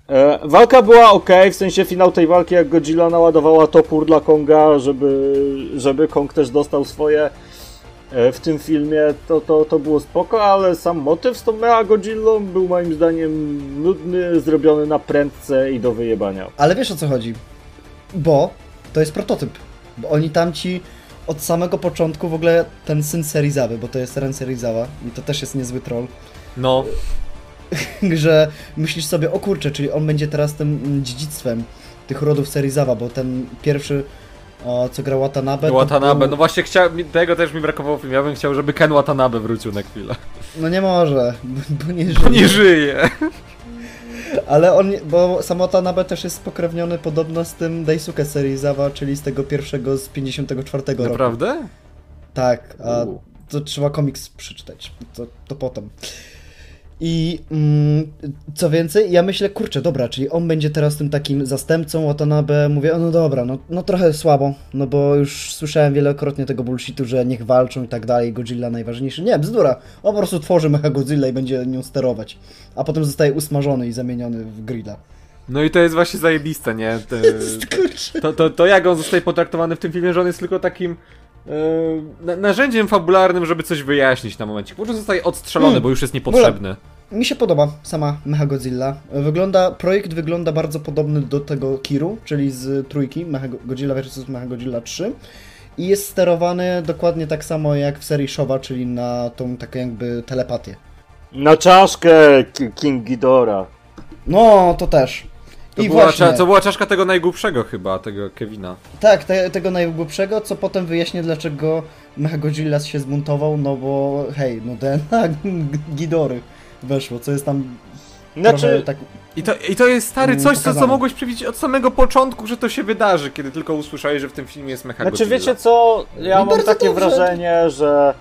E, Walka była ok, w sensie finał tej walki, jak Godzilla naładowała topór dla Konga, żeby, żeby Kong też dostał swoje e, w tym filmie, to, to, to było spoko, ale sam motyw z tą Mea Godzillą był moim zdaniem nudny, zrobiony na prędce i do wyjebania. Ale wiesz o co chodzi? Bo to jest prototyp. Bo oni tamci od samego początku w ogóle ten syn Serizawy, bo to jest Ren Serizawa i to też jest niezły troll, No, że myślisz sobie, o kurczę, czyli on będzie teraz tym mm, dziedzictwem tych rodów Serizawa, bo ten pierwszy, o, co gra Watanabe... Watanabe, był- no właśnie chciał, mi- tego też mi brakowało w filmie, ja bym chciał, żeby Ken Watanabe wrócił na chwilę. No nie może, bo, bo nie Bo żyje. nie żyje. Ale on, bo sam Watanabe też jest spokrewniony podobno z tym Daisuke Serizawa, czyli z tego pierwszego z 54 roku. Naprawdę? Tak, a U. to trzeba komiks przeczytać, to, to potem. I mm, co więcej, ja myślę, kurczę, dobra, czyli on będzie teraz tym takim zastępcą Watanabe. Mówię, o, no dobra, no, no trochę słabo, no bo już słyszałem wielokrotnie tego bullshitu, że niech walczą i tak dalej, Godzilla najważniejszy. Nie, bzdura, on po prostu tworzy Mecha Godzilla i będzie nią sterować. A potem zostaje usmażony i zamieniony w grilla. No i to jest właśnie zajebiste, nie? Kurczę. to, to, to jak on zostaje potraktowany w tym filmie, że on jest tylko takim narzędziem fabularnym, żeby coś wyjaśnić na momencie. Po prostu zostaje odstrzelony, Mm. bo już jest niepotrzebny. Mi się podoba sama Mecha Godzilla. Wygląda, projekt wygląda bardzo podobny do tego Kiru, czyli z trójki Mecha Godzilla vs. Mecha Godzilla 3. I jest sterowany dokładnie tak samo jak w serii Showa, czyli na tą taką jakby telepatię. Na czaszkę Ki- King Ghidorah. No, to też. To, I była, właśnie, to była czaszka tego najgłupszego chyba, tego Kevina. tak, te, tego najgłupszego, co potem wyjaśnię dlaczego Mecha Godzilla się zbuntował, no bo hej, no DNA Gidory weszło, co jest tam Znaczy, tak... I to, I to jest stary Mm, coś, co, co mogłeś przewidzieć od samego początku, że to się wydarzy, kiedy tylko usłyszałeś, że w tym filmie jest Mecha znaczy Godzilla. wiecie co, ja No mam takie dobrze. wrażenie, że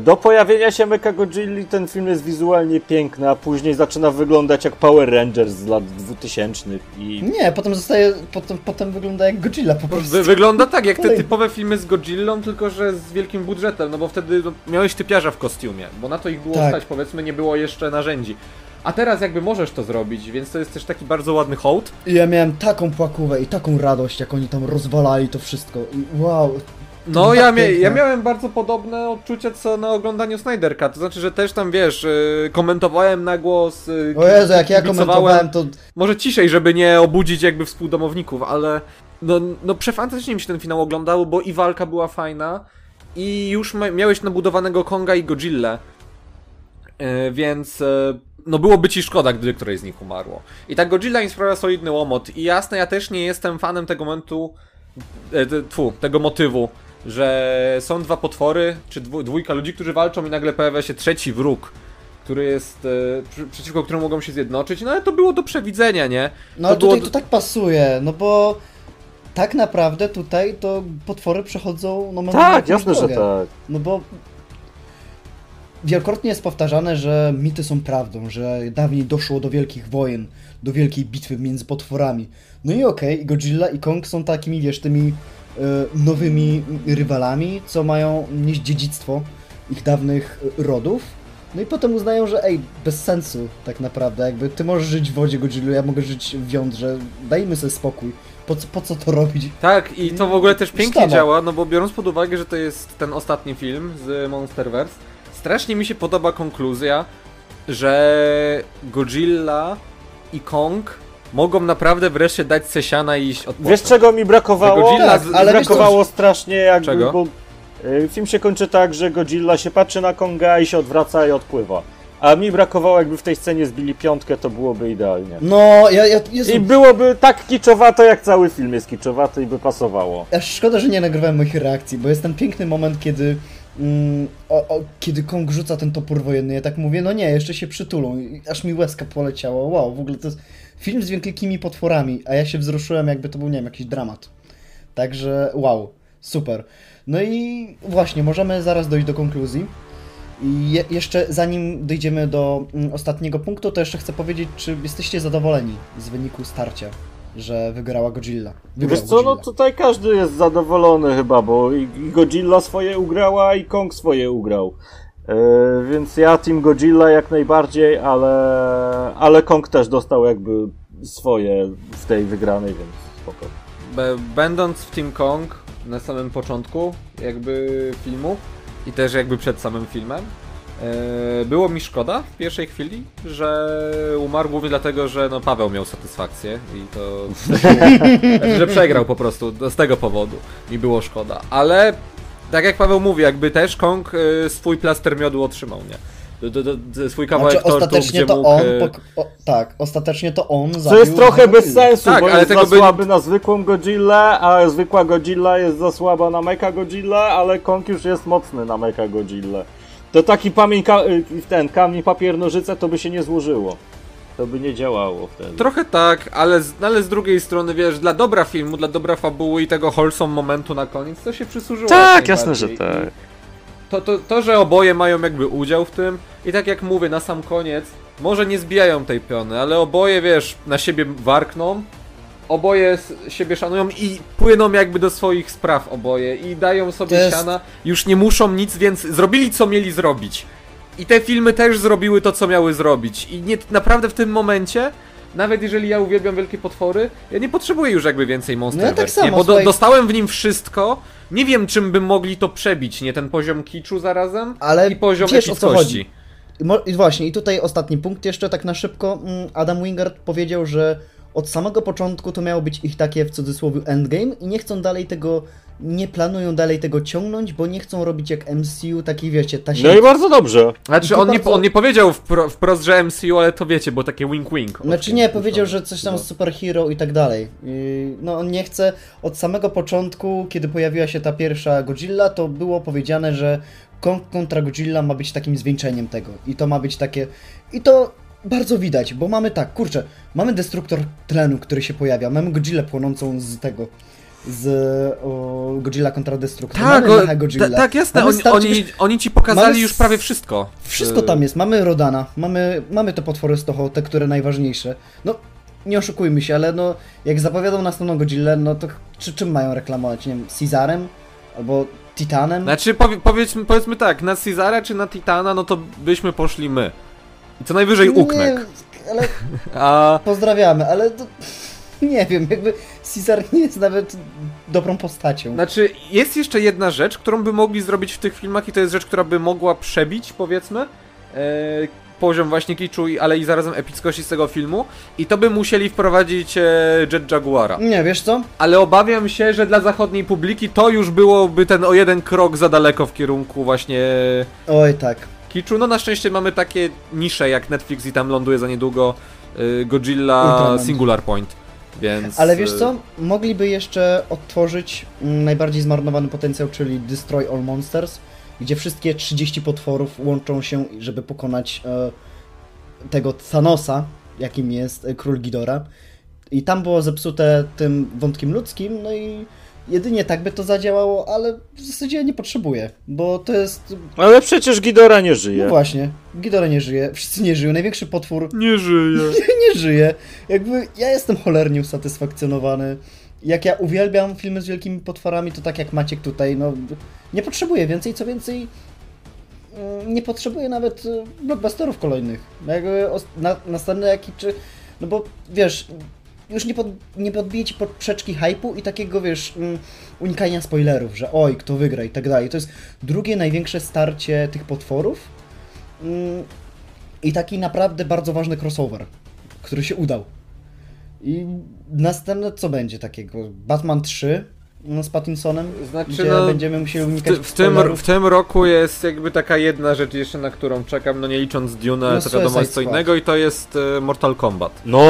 do pojawienia się Mecha Godzilli ten film jest wizualnie piękny, a później zaczyna wyglądać jak Power Rangers z lat 2000 i... Nie, potem zostaje, potem, potem wygląda jak Godzilla po prostu. Wy, wygląda tak jak te typowe filmy z Godzillą, tylko że z wielkim budżetem, no bo wtedy no, miałeś typiarza w kostiumie, bo na to ich było Tak. stać, powiedzmy, nie było jeszcze narzędzi. A teraz jakby możesz to zrobić, więc to jest też taki bardzo ładny hołd. I ja miałem taką płakówę i taką radość, jak oni tam rozwalali to wszystko. I wow. No ja, mia piękne. ja miałem bardzo podobne odczucia co na oglądaniu Snyderka, to znaczy, że też tam wiesz, yy, komentowałem na głos. Yy, O Jezu, jak ja komentowałem to... Może ciszej, żeby nie obudzić jakby współdomowników, ale no, no przefantastycznie mi się ten finał oglądał, bo i walka była fajna i już miałeś nabudowanego Konga i Godzilla. Yy, więc no byłoby ci szkoda, gdyby któreś z nich umarło. I tak Godzilla mi sprawia solidny łomot i jasne, ja też nie jestem fanem tego momentu, e, tfu, tego motywu, że są dwa potwory, czy dwójka ludzi, którzy walczą i nagle pojawia się trzeci wróg, który jest, e, przeciwko któremu mogą się zjednoczyć, no ale to było do przewidzenia, nie? No to ale było tutaj do- to tak pasuje, no bo... Tak naprawdę tutaj to potwory przechodzą... No, mam Tak, jasne, że drogę. tak. No bo wielokrotnie jest powtarzane, że mity są prawdą, że dawniej doszło do wielkich wojen, do wielkiej bitwy między potworami. No i okej, i Godzilla i Kong są takimi, wiesz, tymi nowymi rywalami, co mają nieść dziedzictwo ich dawnych e, rodów. No i potem uznają, że ej, bez sensu tak naprawdę, jakby ty możesz żyć w wodzie Godzilla, ja mogę żyć w jądrze, dajmy sobie spokój. Po co, po co to robić? Tak, i to w ogóle też pięknie sztama. działa, no bo biorąc pod uwagę, że to jest ten ostatni film z Monsterverse, strasznie mi się podoba konkluzja, że Godzilla i Kong mogą naprawdę wreszcie dać sesiana i iść od Wiesz czego mi brakowało? Godzilla Tak, z- ale wiesz brakowało strasznie jakby, Czego? bo y, film się kończy tak, że Godzilla się patrzy na Konga i się odwraca i odpływa. A mi brakowało jakby w tej scenie zbili piątkę, to byłoby idealnie. No, ja, ja, Jezu, I byłoby tak kiczowato, jak cały film jest kiczowaty i by pasowało. Aż szkoda, że nie nagrywałem moich reakcji, bo jest ten piękny moment, kiedy, mm, o, o, kiedy Kong rzuca ten topór wojenny. Ja tak mówię, no nie, jeszcze się przytulą. Aż mi łezka poleciała. Wow, w ogóle to jest film z wielkimi potworami, a ja się wzruszyłem, jakby to był, nie wiem, jakiś dramat. Także wow, super. No i właśnie, możemy zaraz dojść do konkluzji. I je, jeszcze zanim dojdziemy do mm, ostatniego punktu, to jeszcze chcę powiedzieć, czy jesteście zadowoleni z wyniku starcia, że wygrała Godzilla. Wygrał Wiesz co, no Godzilla. tutaj każdy jest zadowolony chyba, bo i i Godzilla swoje ugrała i Kong swoje ugrał. E, więc ja Team Godzilla jak najbardziej, ale, ale Kong też dostał jakby swoje w tej wygranej, więc spoko. Będąc w Team Kong na samym początku jakby filmu i też jakby przed samym filmem, E, Było mi szkoda w pierwszej chwili, że umarł głównie dlatego, że no Paweł miał satysfakcję i to. znaczy, że przegrał po prostu z tego powodu. Mi było szkoda. Ale tak jak Paweł mówi, jakby też Kong e, swój plaster miodu otrzymał, nie? Do, do, do, swój kawałek Znaczy, tortu, ostatecznie gdzie to mógł. on, e, pok- o, tak, ostatecznie to on Co zabił jest trochę bez sensu, Tak, bo ale jest tego za by- słaby na zwykłą Godzillę, a zwykła Godzilla jest za słaba na Mecha Godzillę, ale Kong już jest mocny na Mecha Godzillę. To taki pamięć, ka- y, ten kamień, papier, nożyce to by się nie złożyło. To by nie działało wtedy. Trochę tak, ale z, ale z drugiej strony, wiesz, dla dobra filmu, dla dobra fabuły i tego wholesome momentu na koniec, to się przysłużyło. tak, jasne, że tak. To, to, to, że oboje mają jakby udział w tym i tak jak mówię, na sam koniec, może nie zbijają tej piony, ale oboje, wiesz, na siebie warkną, oboje siebie szanują i płyną jakby do swoich spraw oboje i dają sobie jest- siana, już nie muszą nic, więc zrobili co mieli zrobić. I te filmy też zrobiły to, co miały zrobić. I nie, naprawdę w tym momencie, nawet jeżeli ja uwielbiam wielkie potwory, ja nie potrzebuję już jakby więcej No ja tak samo, nie? Bo do, dostałem w nim wszystko. Nie wiem, czym by mogli to przebić, nie? Ten poziom kiczu zarazem Ale i poziom wiesz, epickości. I właśnie, i tutaj ostatni punkt jeszcze tak na szybko. Mm, Adam Wingard powiedział, że od samego początku to miało być ich takie w cudzysłowie endgame i nie chcą dalej tego, nie planują dalej tego ciągnąć, bo nie chcą robić jak MCU, taki wiecie, ta No i bardzo dobrze. Znaczy, on, nie, bardzo- on nie powiedział wpro, wprost, że MCU, ale to wiecie, bo takie wink-wink. Znaczy nie, powiedział, że coś tam No. z superhero i tak dalej. Yy, No on nie chce, od samego początku, kiedy pojawiła się ta pierwsza Godzilla, to było powiedziane, że Kong kontra Godzilla ma być takim zwieńczeniem tego. I to ma być takie... I to bardzo widać, bo mamy tak, kurczę, mamy destruktor tlenu, który się pojawia, mamy Godzillę płonącą z tego... Z o, Godzilla kontra Destruktor. Tak, mamy o, Godzilla. ta, tak jasne, Mamy oni, starcie- oni, oni ci pokazali mamy już prawie wszystko. Wszystko Y, tam jest. Mamy Rodana, mamy, mamy te potwory z toho, te, które najważniejsze. No, nie oszukujmy się, ale no, jak zapowiadą następną Godzillę, no to czy, czym mają reklamować? Nie wiem, Cezarem? Albo Titanem? Znaczy, powie, powiedzmy, powiedzmy tak, na Cezara czy na Titana, no to byśmy poszli my. I co najwyżej Uknek. Nie, ale A pozdrawiamy, ale to, nie wiem, jakby Cezar nie jest nawet dobrą postacią. Znaczy, jest jeszcze jedna rzecz, którą by mogli zrobić w tych filmach i to jest rzecz, która by mogła przebić, powiedzmy, e, poziom właśnie kiczu, ale i zarazem epickości z tego filmu i to by musieli wprowadzić e, Jet Jaguara. Nie, wiesz co? Ale obawiam się, że dla zachodniej publiki to już byłoby ten o jeden krok za daleko w kierunku właśnie Oj, tak. kiczu. No na szczęście mamy takie nisze jak Netflix i tam ląduje za niedługo y, Godzilla Ultraman. Singular Point. Więc. Ale wiesz y, co? Mogliby jeszcze odtworzyć najbardziej zmarnowany potencjał, czyli Destroy All Monsters, gdzie wszystkie 30 potworów łączą się, żeby pokonać e, tego Thanosa, jakim jest e, król Ghidorah. I tam było zepsute tym wątkiem ludzkim, no i jedynie tak by to zadziałało, ale w zasadzie ja nie potrzebuję, bo to jest... Ale przecież Gidora nie No żyje. właśnie, Ghidorah nie żyje, wszyscy nie żyją, największy potwór Nie żyje. nie żyje. Jakby ja jestem cholernie usatysfakcjonowany. Jak ja uwielbiam filmy z wielkimi potworami, to tak jak Maciek tutaj, no nie potrzebuję więcej, co więcej mm, nie potrzebuję nawet y, blockbusterów kolejnych. Jakby os- na, następny jaki czy... No bo wiesz, już nie, pod, nie podbije ci poprzeczki hypu i takiego, wiesz, mm, unikania spoilerów, że oj, kto wygra i tak dalej. To jest drugie największe starcie tych potworów mm, i taki naprawdę bardzo ważny crossover, który się udał. I następne co będzie takiego? Batman 3 no, z Pattinsonem, Znaczy, gdzie no, będziemy musieli W, unikać ty, w, tym, w tym roku jest jakby taka jedna rzecz jeszcze, na którą czekam, no nie licząc Dune, No, to wiadomo jest co innego i to jest e, Mortal Kombat. No,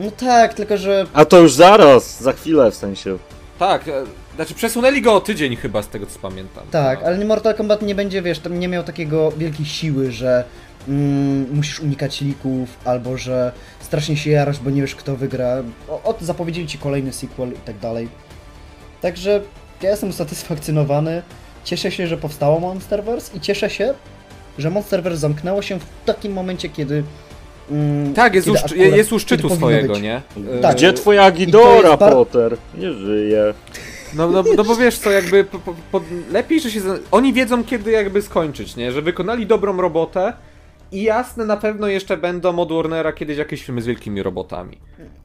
No tak, tylko że a to już zaraz, za chwilę w sensie. Tak, e, znaczy przesunęli go o tydzień chyba z tego co pamiętam. tak, No. ale Mortal Kombat nie będzie, wiesz, tam nie miał takiego wielkiej siły, że mm, musisz unikać lików, albo że strasznie się jarasz, bo nie wiesz kto wygra. O, o, zapowiedzieli ci kolejny sequel i tak dalej. Także ja jestem usatysfakcjonowany. Cieszę się, że powstało Monsterverse i cieszę się, że Monsterverse zamknęło się w takim momencie, kiedy. Mm, Tak, jest, u, kiedy akurat- jest u szczytu swojego, być. nie? E, Tak. Gdzie twoja to Gidora, jest bar- Potter? Nie żyje. No, no, no bo wiesz co, jakby po, po, po, lepiej, że się... Oni wiedzą kiedy jakby skończyć, nie? Że wykonali dobrą robotę i jasne, na pewno jeszcze będą od Warnera kiedyś jakieś filmy z wielkimi robotami.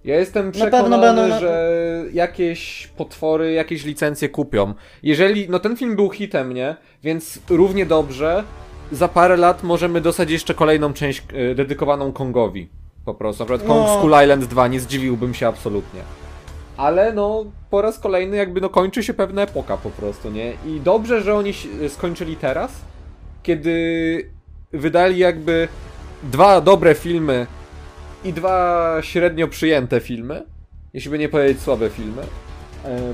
Ja jestem przekonany, że jakieś potwory, jakieś licencje kupią. Jeżeli, no ten film był hitem, nie? Więc równie dobrze za parę lat możemy dostać jeszcze kolejną część e, dedykowaną Kongowi. Po prostu. Na przykład Kong No. Skull Island 2, nie zdziwiłbym się absolutnie. Ale no, po raz kolejny jakby no kończy się pewna epoka po prostu, nie? I dobrze, że oni się- skończyli teraz, kiedy wydali jakby dwa dobre filmy i dwa średnio przyjęte filmy, jeśli by nie powiedzieć słabe filmy. E,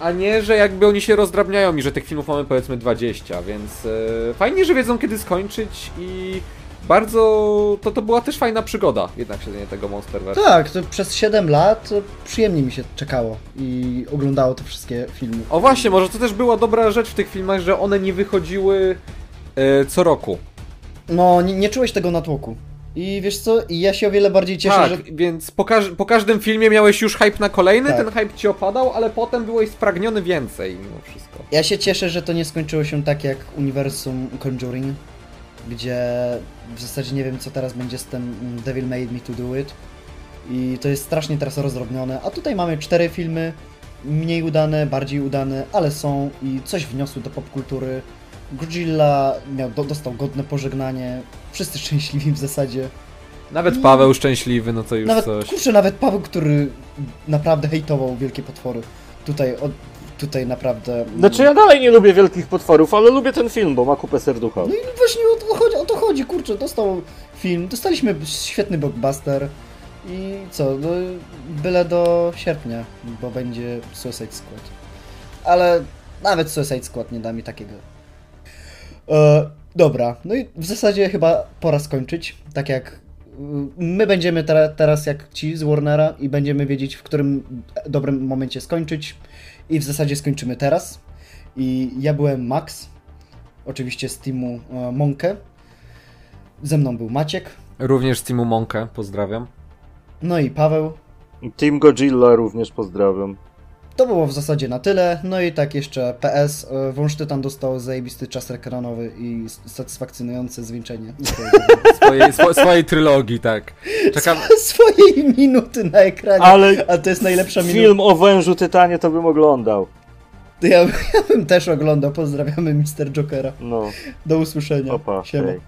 A nie, że jakby oni się rozdrabniają i że tych filmów mamy powiedzmy 20, więc e, fajnie, że wiedzą kiedy skończyć i bardzo to, to była też fajna przygoda jednak siedzenie tego Monsterverse. Tak, to przez 7 lat przyjemnie mi się czekało i oglądało te wszystkie filmy. O właśnie, może to też była dobra rzecz w tych filmach, że one nie wychodziły e, co roku. No, nie, nie czułeś tego natłoku. I wiesz co, i ja się o wiele bardziej cieszę, tak, że więc po, każ- po każdym filmie miałeś już hype na kolejny, Tak. ten hype ci opadał, ale potem byłeś spragniony więcej mimo wszystko. Ja się cieszę, że to nie skończyło się tak jak uniwersum Conjuring, gdzie w zasadzie nie wiem co teraz będzie z tym Devil Made Me To Do It i to jest strasznie teraz rozdrobnione, a tutaj mamy cztery filmy, mniej udane, bardziej udane, ale są i coś wniosły do popkultury. Godzilla miał, do, dostał godne pożegnanie, wszyscy szczęśliwi w zasadzie. Nawet Paweł szczęśliwy, no to już Nawet, coś. kurczę, nawet Paweł, który naprawdę hejtował Wielkie Potwory, tutaj, od, tutaj naprawdę... Znaczy ja dalej nie lubię wielkich potworów, ale lubię ten film, bo ma kupę serducha. No i właśnie o to chodzi, o to chodzi kurczę, dostał film, dostaliśmy świetny blockbuster i co, no, byle do sierpnia, bo będzie Suicide Squad. Ale nawet Suicide Squad nie da mi takiego. E, dobra, no i w zasadzie chyba pora skończyć, tak jak y, my będziemy tera- teraz jak ci z Warnera i będziemy wiedzieć w którym dobrym momencie skończyć i w zasadzie skończymy teraz. I ja byłem Max, oczywiście z teamu e, Monkę. Ze mną był Maciek, Również z Timu Monkę, pozdrawiam. no i Paweł. Team Godzilla również pozdrawiam. To było w zasadzie na tyle. No i tak jeszcze PS. e, Wąż Tytan dostał zajebisty czas ekranowy i satysfakcjonujące zwieńczenie Swojej, swo, swojej trylogii, tak. Czekam. swojej minuty na ekranie. Ale A to jest najlepsza minuta. film o wężu Tytanie to bym oglądał. Ja, ja bym też oglądał. Pozdrawiamy Mr. Jokera. No, Do usłyszenia. opa, Siema. hej.